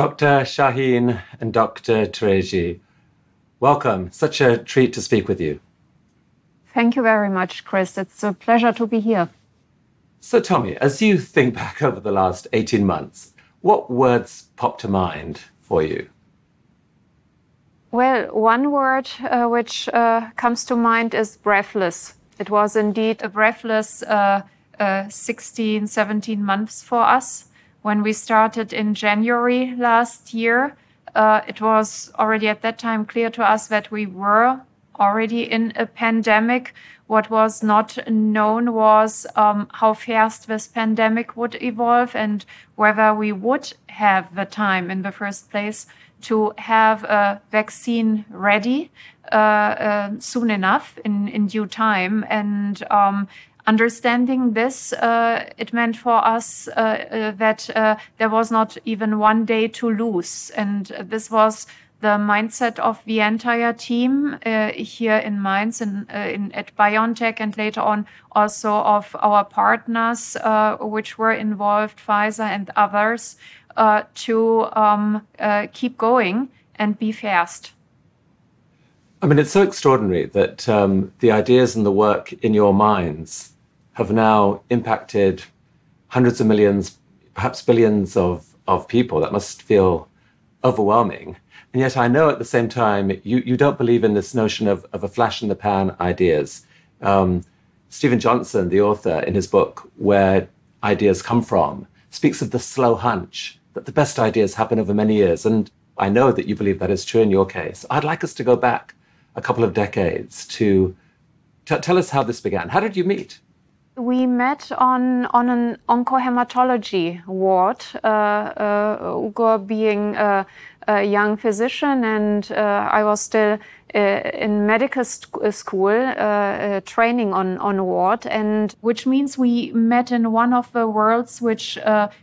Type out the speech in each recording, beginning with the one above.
Dr. Sahin and Dr. Tureci, welcome. Such a treat to speak with you. Thank you very much, Chris. It's a pleasure to be here. So Tommy, as you think back over the last 18 months, what words pop to mind for you? Well, one word uh, which uh, comes to mind is breathless. It was indeed a breathless uh, uh 16, 17 months for us. When we started in January last year, uh, it was already at that time clear to us that we were already in a pandemic. What was not known was um, how fast this pandemic would evolve and whether we would have the time in the first place to have a vaccine ready uh, uh, soon enough in, in due time. And um, understanding this, uh, it meant for us uh, uh, that uh, there was not even one day to lose. And this was the mindset of the entire team here in Mainz in, in, at BioNTech and later on also of our partners, which were involved, Pfizer and others uh, to um, uh, keep going and be fast. I mean, it's so extraordinary that um, the ideas and the work in your minds have now impacted hundreds of millions, perhaps billions of, of people. That must feel overwhelming. And yet, I know at the same time, you, you don't believe in this notion of, of a flash in the pan ideas. Um, Steven Johnson, the author, in his book, Where Ideas Come From, speaks of the slow hunch that the best ideas happen over many years. And I know that you believe that is true in your case. I'd like us to go back a couple of decades to t- tell us how this began. How did you meet? We met on, on an oncohematology ward, uh, uh, Ugur being a, a, young physician, and uh, I was still uh, in medical uh, school uh, training on, on ward, and which means we met in one of the worlds which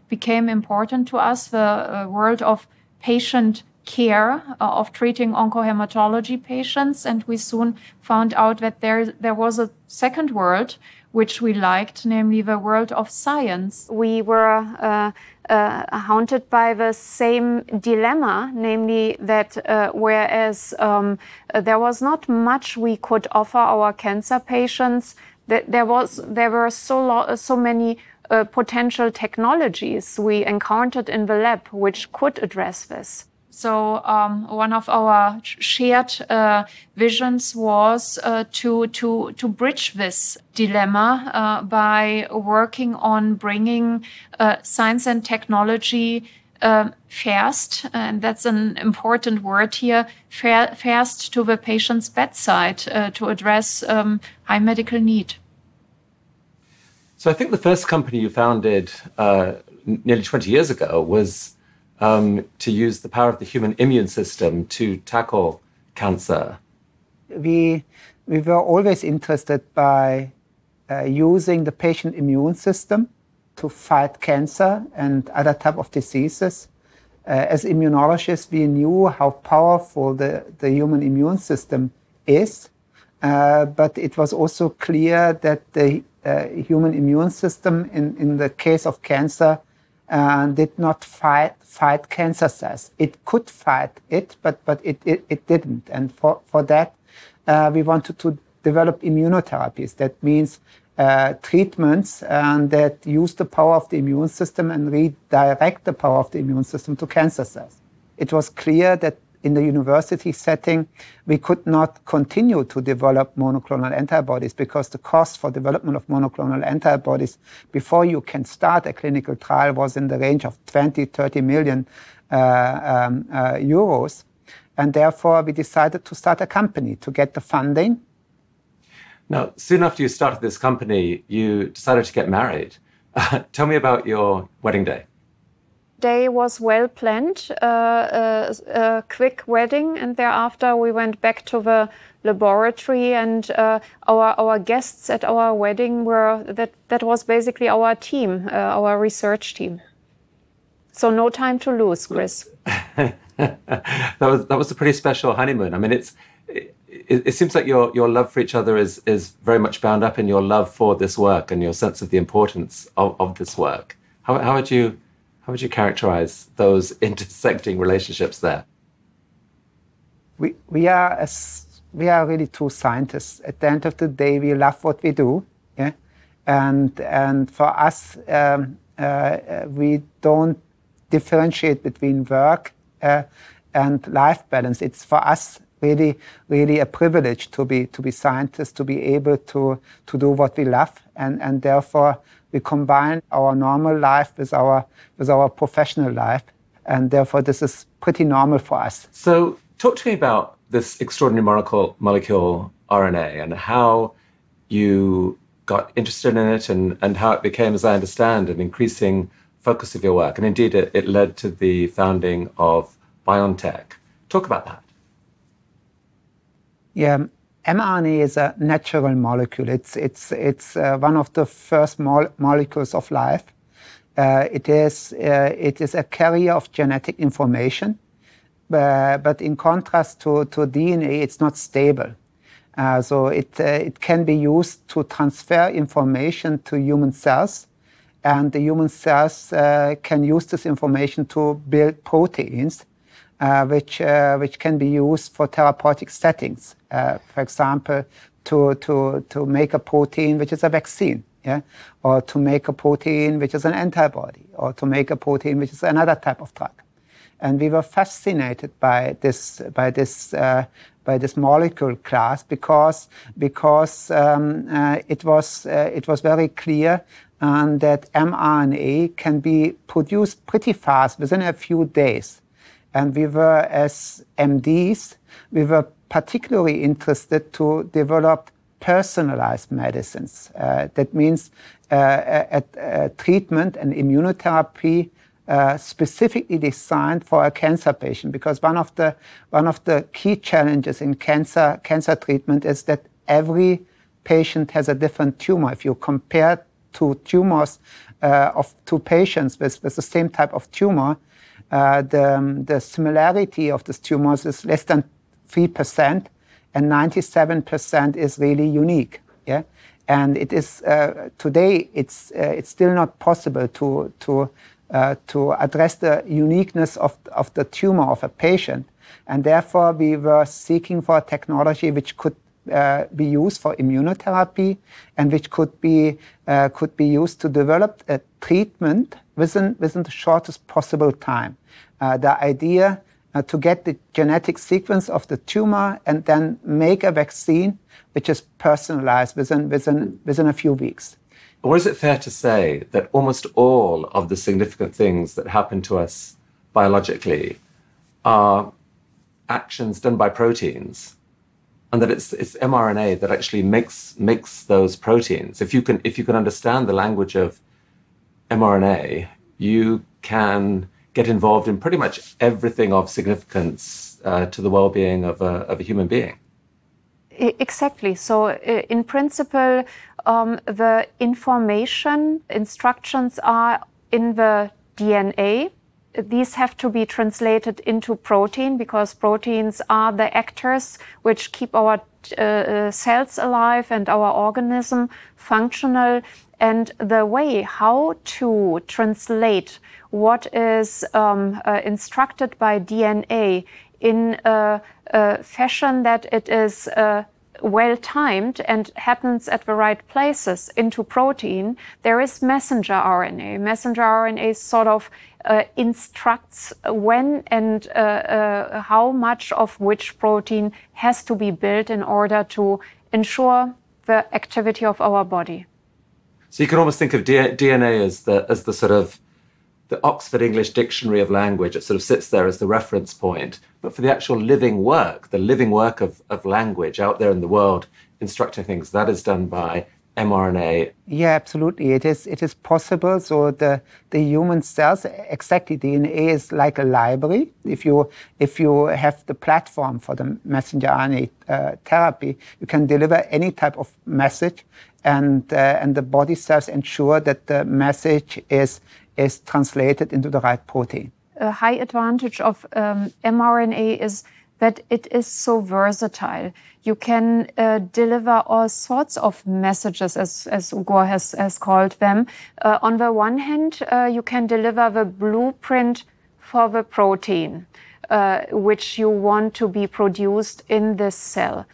became important to us the world of patient care uh, of treating oncohematology patients. And we soon found out that there, there was a second world which we liked, namely the world of science. We were uh, uh, haunted by the same dilemma, namely that uh, whereas um, there was not much we could offer our cancer patients, that there was there were so so many uh, potential technologies we encountered in the lab which could address this. So um, one of our shared uh, visions was uh, to to to bridge this dilemma uh, by working on bringing uh, science and technology um, fast, and that's an important word here, fast to the patient's bedside uh, to address um, high medical need. So I think the first company you founded uh, nearly 20 years ago was um, to use the power of the human immune system to tackle cancer? We, we were always interested by uh, using the patient immune system to fight cancer and other type of diseases. Uh, as immunologists, we knew how powerful the, the human immune system is, uh, but it was also clear that the uh, human immune system, in, in the case of cancer, uh, did not fight fight cancer cells. It could fight it, but but it it, it didn't. And for for that, uh, we wanted to develop immunotherapies. That means uh, treatments um, that use the power of the immune system and redirect the power of the immune system to cancer cells. It was clear that in the university setting, we could not continue to develop monoclonal antibodies because the cost for development of monoclonal antibodies before you can start a clinical trial was in the range of 20, 30 million uh, um, uh, euros. And therefore, we decided to start a company to get the funding. Now, soon after you started this company, you decided to get married. Uh, tell me about your wedding day day was well planned, uh, a, uh, a, quick wedding, and thereafter we went back to the laboratory. And uh, our our guests at our wedding were that that was basically our team, uh, our research team. So no time to lose, Chris. that was that was a pretty special honeymoon. I mean, it's. It, it, seems like your, your love for each other is, is very much bound up in your love for this work and your sense of the importance of, of this work. How, how would you How would you characterize those intersecting relationships there? We, we, are, as, we are really two scientists. At the end of the day, we love what we do. Yeah? And, and for us, um, uh, we don't differentiate between work uh, and life balance. It's for us really, really a privilege to be to be scientists, to be able to to do what we love, and and therefore we combine our normal life with our with our professional life, and therefore this is pretty normal for us. So, talk to me about this extraordinary molecule, molecule RNA and how you got interested in it and, and how it became, as I understand, an increasing focus of your work. And indeed, it, it led to the founding of BioNTech. Talk about that. Yeah, mRNA is a natural molecule. It's, it's, it's uh, one of the first mo- molecules of life. Uh, it, is, uh, it is a carrier of genetic information, uh, but in contrast to, to DNA, it's not stable. Uh, so it, uh, it can be used to transfer information to human cells, and the human cells can use this information to build proteins which, uh, which can be used for therapeutic settings. Uh, for example, to, to, to make a protein which is a vaccine, yeah? or to make a protein which is an antibody, or to make a protein which is another type of drug. And we were fascinated by this, by this, uh, by this molecule class because, because um, uh, it, was, uh, it was very clear um, that mRNA can be produced pretty fast within a few days. And we were, as MDs, we were particularly interested to develop personalized medicines. Uh, that means uh, a, a, treatment and immunotherapy uh, specifically designed for a cancer patient. Because one of the one of the key challenges in cancer cancer treatment is that every patient has a different tumor. If you compare two tumors uh, of two patients with, with the same type of tumor, the, um, the similarity of these tumors is less than 3%, and 97% is really unique. Yeah? And it is, uh, today, it's, uh, it's still not possible to, to, uh, to address the uniqueness of, of the tumor of a patient. And therefore, we were seeking for a technology which could uh, be used for immunotherapy and which could be, uh, could be used to develop a treatment within, within the shortest possible time. Uh, the idea uh, to get the genetic sequence of the tumor and then make a vaccine which is personalized within, within, within a few weeks. Or is it fair to say that almost all of the significant things that happen to us biologically are actions done by proteins and that it's it's mRNA that actually makes makes those proteins. If you can if you can understand the language of mRNA, you can get involved in pretty much everything of significance uh, to the well-being of a, of a human being. Exactly. So, in principle, um, the information instructions are in the DNA these have to be translated into protein because proteins are the actors which keep our uh, uh, cells alive and our organism functional. And the way how to translate what is um, uh, instructed by DNA in a, a, fashion that it is uh, well timed and happens at the right places into protein, there is messenger RNA. Messenger RNA sort of uh, instructs when and uh, uh, how much of which protein has to be built in order to ensure the activity of our body. So you can almost think of DNA as the as the sort of the Oxford English Dictionary of Language. It sort of sits there as the reference point. But for the actual living work, the living work of, of language out there in the world, instructing things, that is done by mRNA. Yeah, absolutely. It is it is possible. So the the human cells, exactly DNA is like a library. If you if you have the platform for the messenger RNA uh, therapy, you can deliver any type of message, and uh, and the body cells ensure that the message is is translated into the right protein. A high advantage of um, mRNA is that it is so versatile. You can uh, deliver all sorts of messages, as, as Ugur has, has called them. Uh, on the one hand, uh, you can deliver the blueprint for the protein, uh, which you want to be produced in this cell.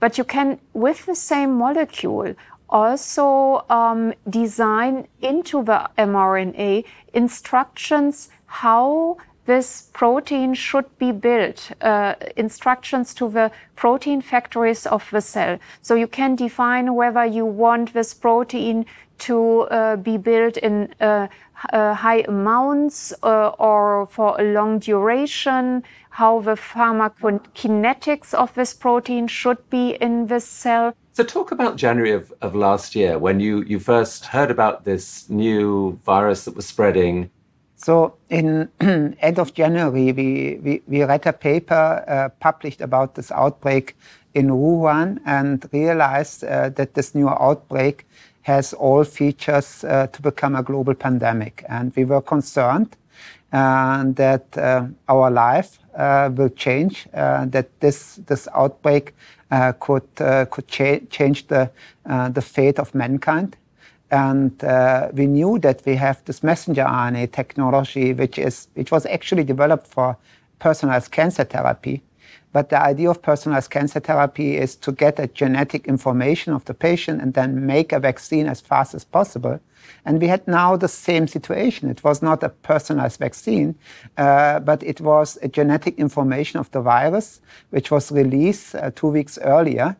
But you can, with the same molecule, also um, design into the mRNA instructions how this protein should be built, uh, instructions to the protein factories of the cell. So you can define whether you want this protein to uh, be built in uh, uh high amounts uh, or for a long duration, how the pharmacokinetics of this protein should be in this cell. So talk about January of, of last year when you, you first heard about this new virus that was spreading so in end of January, we, we, we read a paper uh, published about this outbreak in Wuhan and realized uh, that this new outbreak has all features uh, to become a global pandemic. And we were concerned uh, that uh, our life uh, will change, that this, this outbreak Uh, could, uh, could cha change the, uh, the fate of mankind. And uh, we knew that we have this messenger RNA technology, which, is, which was actually developed for personalized cancer therapy. But the idea of personalized cancer therapy is to get a genetic information of the patient and then make a vaccine as fast as possible. And we had now the same situation. It was not a personalized vaccine, uh, but it was a genetic information of the virus, which was released uh, two weeks earlier.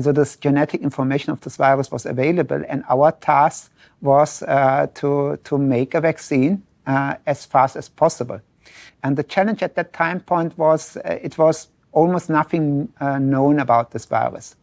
So this genetic information of this virus was available, and our task was uh, to, to make a vaccine uh, as fast as possible. And the challenge at that time point was uh, it was almost nothing uh, known about this virus.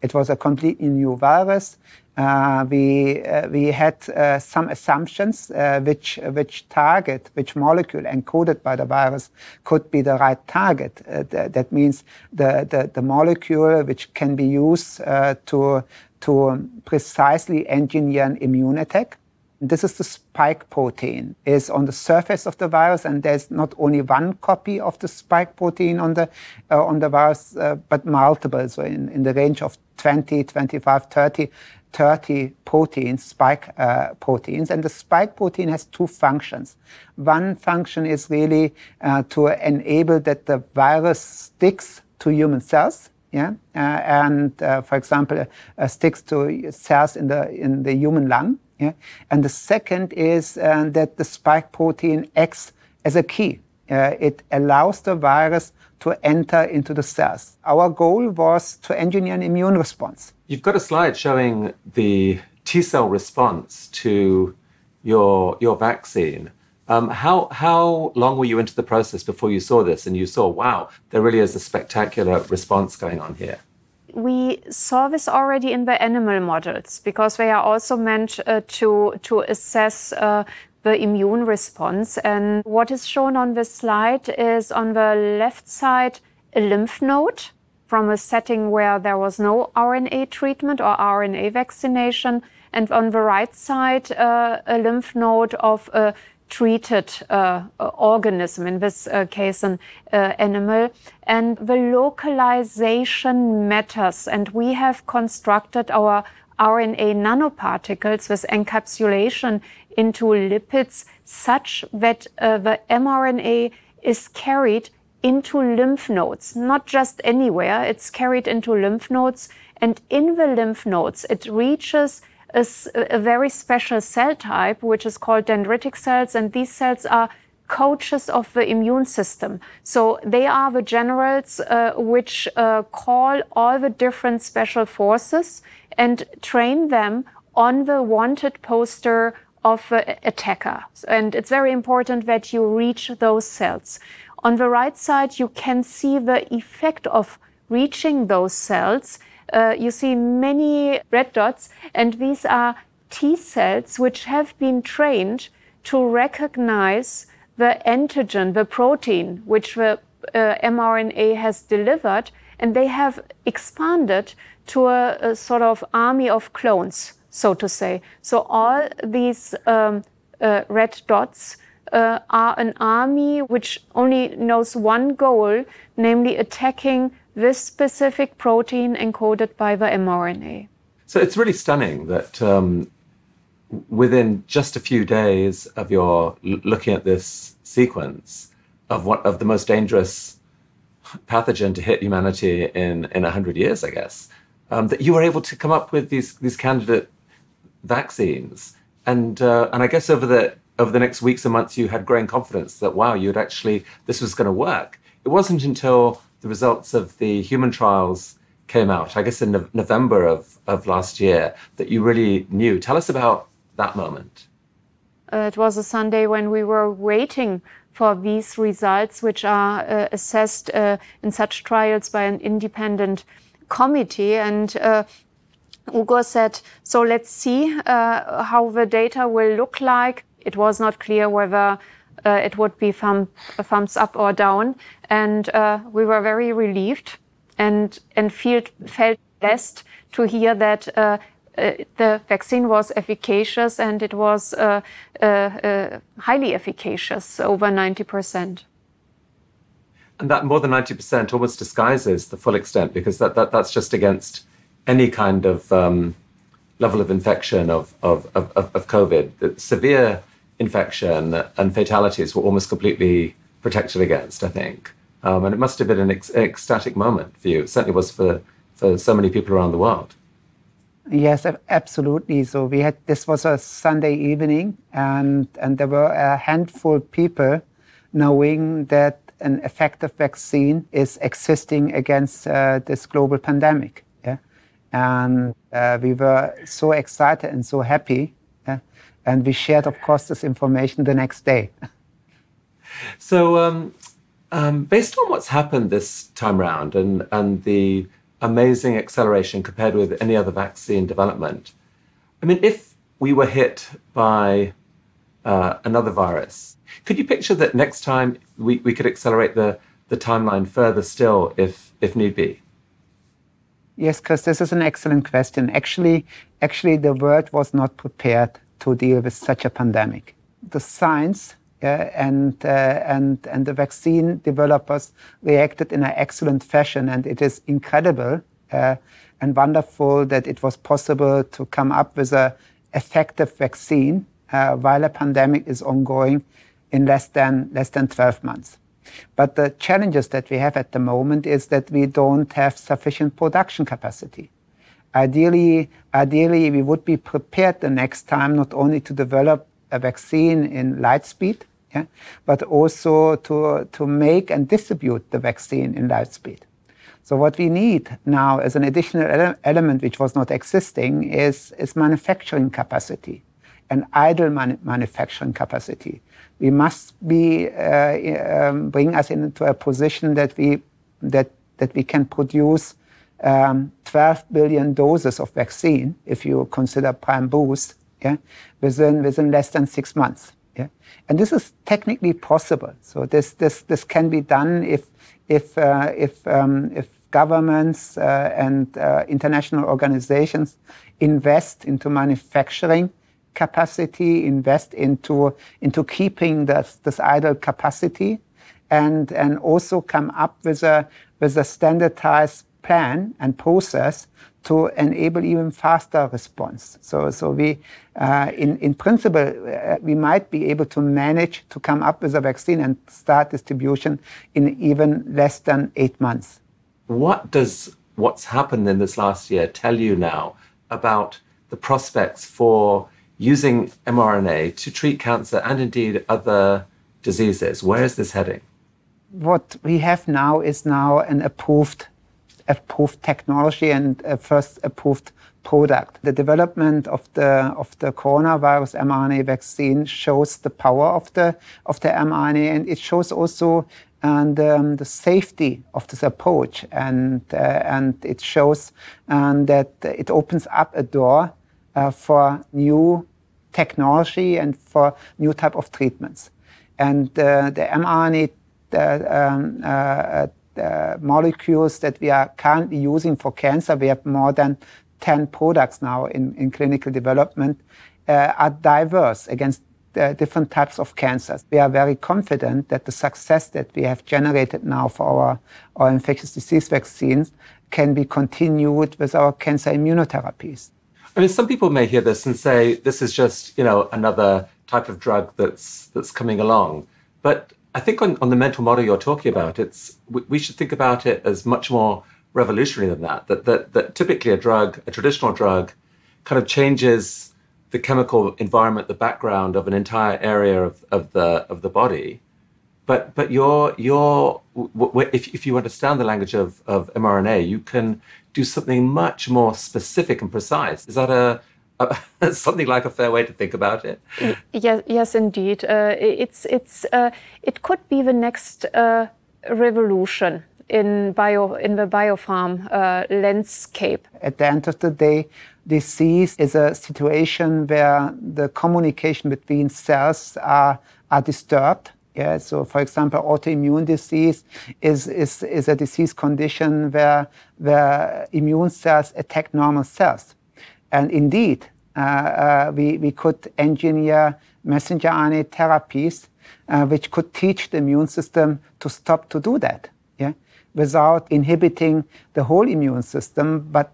It was a completely new virus. Uh, we, uh, we had uh, some assumptions uh, which, which target, which molecule encoded by the virus could be the right target. Uh, th that means the, the, the, molecule which can be used uh, to, to precisely engineer an immune attack. This is the spike protein. is on the surface of the virus, and there's not only one copy of the spike protein on the on the virus, but multiple. So in, in the range of 20, 25, 30 30 proteins, spike uh, proteins, and the spike protein has two functions. One function is really uh, to enable that the virus sticks to human cells, yeah, uh, and uh, for example, uh, sticks to cells in the in the human lung, yeah, and the second is uh, that the spike protein acts as a key. It allows the virus to enter into the cells. Our goal was to engineer an immune response. You've got a slide showing the T cell response to your your vaccine. Um, how how long were you into the process before you saw this and you saw wow there really is a spectacular response going on here? We saw this already in the animal models because they are also meant uh, to to assess uh, the immune response. And what is shown on this slide is on the left side a lymph node from a setting where there was no RNA treatment or RNA vaccination, and on the right side, uh, a lymph node of a treated uh, organism, in this uh, case, an uh, animal. And the localization matters, and we have constructed our RNA nanoparticles with encapsulation into lipids such that uh, the mRNA is carried into lymph nodes, not just anywhere, it's carried into lymph nodes. And in the lymph nodes, it reaches a, a, very special cell type, which is called dendritic cells. And these cells are coaches of the immune system. So they are the generals uh, which uh, call all the different special forces and train them on the wanted poster of the attacker. And it's very important that you reach those cells. On the right side, you can see the effect of reaching those cells. Uh, you see many red dots, and these are T cells which have been trained to recognize the antigen, the protein, which the uh, mRNA has delivered, and they have expanded to a, a, sort of army of clones, so to say. So all these um, uh, red dots uh, are an army which only knows one goal, namely attacking this specific protein encoded by the mRNA. So it's really stunning that um, within just a few days of your looking at this sequence of what of the most dangerous pathogen to hit humanity in in hundred years, I guess, um, that you were able to come up with these these candidate vaccines, and uh, and I guess over the over the next weeks and months, you had growing confidence that wow, you'd actually this was going to work. It wasn't until the results of the human trials came out, I guess in no- November of, of last year, that you really knew. Tell us about that moment. Uh, it was a Sunday when we were waiting for these results, which are uh, assessed uh, in such trials by an independent committee. And Ugur said, So let's see uh, how the data will look like. It was not clear whether uh, it would be thumb, thumbs up or down. And uh, we were very relieved and, and feel, felt blessed to hear that uh, uh the vaccine was efficacious and it was uh, highly efficacious, over 90%. And that more than 90% almost disguises the full extent because that, that, that's just against any kind of um, level of infection of, of, of, of COVID. The severe infection and fatalities were almost completely protected against, I think. Um, and it must have been an ec- ecstatic moment for you. It certainly was for, for so many people around the world. Yes, absolutely. So we had this was a Sunday evening, and and there were a handful of people knowing that an effective vaccine is existing against uh, this global pandemic. And uh, we were so excited and so happy and we shared, of course, this information the next day. so, um, um, based on what's happened this time around and, and the amazing acceleration compared with any other vaccine development, I mean, if we were hit by uh, another virus, could you picture that next time we, we could accelerate the, the timeline further still if, if need be? Yes, Chris, this is an excellent question. Actually, actually, the world was not prepared to deal with such a pandemic. The science uh, and, uh, and, and the vaccine developers reacted in an excellent fashion, and it is incredible uh, and wonderful that it was possible to come up with an effective vaccine uh, while a pandemic is ongoing in less than, less than 12 months. But the challenges that we have at the moment is that we don't have sufficient production capacity. Ideally, ideally, we would be prepared the next time not only to develop a vaccine in light speed, yeah, but also to, to make and distribute the vaccine in light speed. So what we need now as an additional ele element which was not existing is, is manufacturing capacity and idle man manufacturing capacity. We must be, uh, um, bring us into a position that we, that, that we can produce um, 12 billion doses of vaccine, if you consider prime boost, yeah, within, within less than six months. Yeah? And this is technically possible. So this, this, this can be done if, if, uh, if, um, if governments uh, and uh, international organizations invest into manufacturing capacity, invest into, into keeping this, idle capacity, and, also come up with a, with a standardized plan and process to enable even faster response. So, so we, uh, in, in principle, uh, we might be able to manage to come up with a vaccine and start distribution in even less than eight months. What does what's happened in this last year tell you now about the prospects for using mRNA to treat cancer and indeed other diseases? Where is this heading? What we have now is now an approved approved technology and a first approved product. The development of the of the coronavirus mRNA vaccine shows the power of the of the mRNA, and it shows also and um, the safety of this approach, and uh, and it shows um, that it opens up a door uh, for new technology and for new type of treatments. And uh, the mRNA um, uh, uh, molecules that we are currently using for cancer, we have more than 10 products now in, in clinical development, uh, are diverse against uh, different types of cancers. We are very confident that the success that we have generated now for our, our infectious disease vaccines can be continued with our cancer immunotherapies. I mean, some people may hear this and say this is just, you know, another type of drug that's that's coming along. But I think on, on the mental model you're talking about, it's we, we should think about it as much more revolutionary than that. That that that typically a drug, a traditional drug, kind of changes the chemical environment, the background of an entire area of, of the of the body. But but your your if if you understand the language of, of mRNA, you can do something much more specific and precise. Is that a something like a fair way to think about it. Yes, yes, indeed. Uh, it's it's uh, it could be the next uh, revolution in bio in the biopharm uh, landscape. At the end of the day, disease is a situation where the communication between cells are are disturbed. Yeah, so for example, autoimmune disease is, is, is a disease condition where, where immune cells attack normal cells. And indeed, uh, uh, we, we could engineer messenger RNA therapies uh, which could teach the immune system to stop to do that, yeah, without inhibiting the whole immune system, but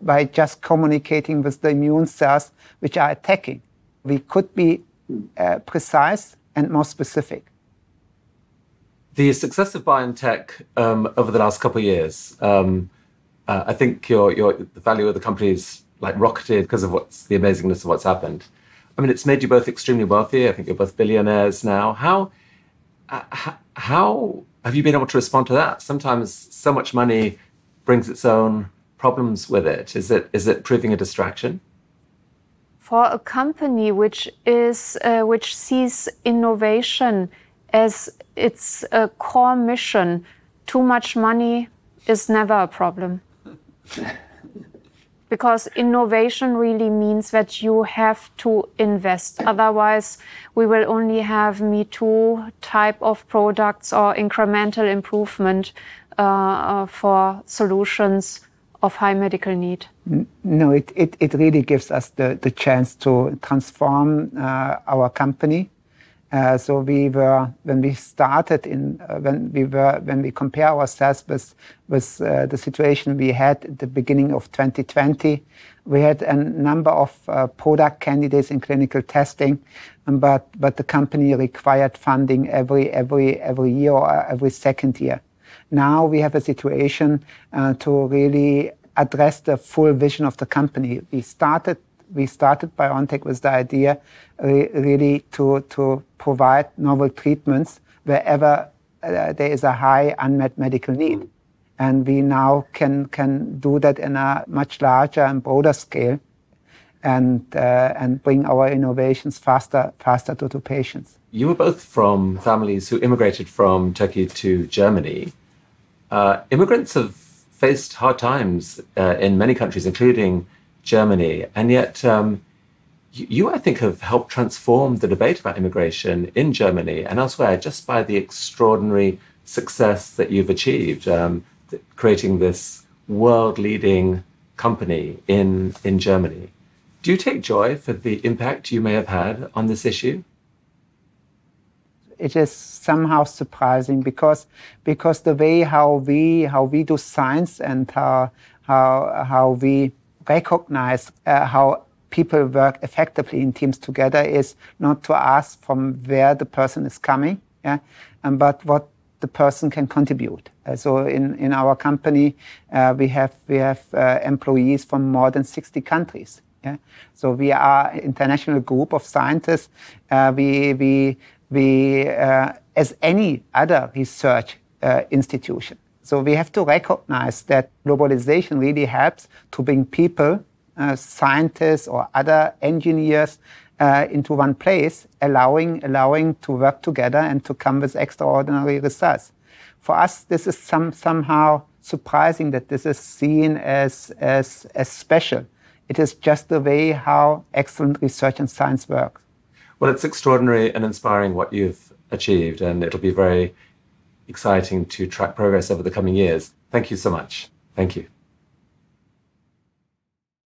by just communicating with the immune cells which are attacking. We could be uh, precise and more specific. The success of BioNTech um, over the last couple of years, um, uh, I think your, your, the value of the company is like rocketed because of what's the amazingness of what's happened. I mean, it's made you both extremely wealthy. I think you're both billionaires now. How, uh, how have you been able to respond to that? Sometimes so much money brings its own problems with it. Is it is it proving a distraction? For a company which is uh, which sees innovation as its uh, core mission, too much money is never a problem. Because innovation really means that you have to invest. Otherwise, we will only have Me Too type of products or incremental improvement uh, uh, for solutions of high medical need. No, it, it, it really gives us the, the chance to transform uh, our company uh, so we were when we started in uh, when we were when we compare ourselves with with uh, the situation we had at the beginning of 2020, we had a number of uh, product candidates in clinical testing, but but the company required funding every every every year or every second year. Now we have a situation uh, to really address the full vision of the company. We started we started BioNTech with the idea re really to, to provide novel treatments wherever uh, there is a high unmet medical need. And we now can, can do that in a much larger and broader scale and, uh, and bring our innovations faster, faster to, to patients. You were both from families who immigrated from Turkey to Germany. Uh, immigrants have faced hard times uh, in many countries, including Germany. And yet, um, you, I think, have helped transform the debate about immigration in Germany and elsewhere just by the extraordinary success that you've achieved, um, creating this world leading company in, in Germany. Do you take joy for the impact you may have had on this issue? It is somehow surprising because because the way how we how we do science and how how how we recognize uh, how people work effectively in teams together is not to ask from where the person is coming, yeah, um, but what the person can contribute. Uh, so in, in our company, uh, we have we have uh, employees from more than 60 countries. Yeah? So we are an international group of scientists. Uh, we we we uh, as any other research uh, institution. So we have to recognize that globalization really helps to bring people, uh, scientists or other engineers uh, into one place, allowing, allowing to work together and to come with extraordinary results. For us, this is some, somehow surprising that this is seen as, as, as special. It is just the way how excellent research and science works. Well, it's extraordinary and inspiring what you've achieved, and it'll be very exciting to track progress over the coming years. Thank you so much. Thank you.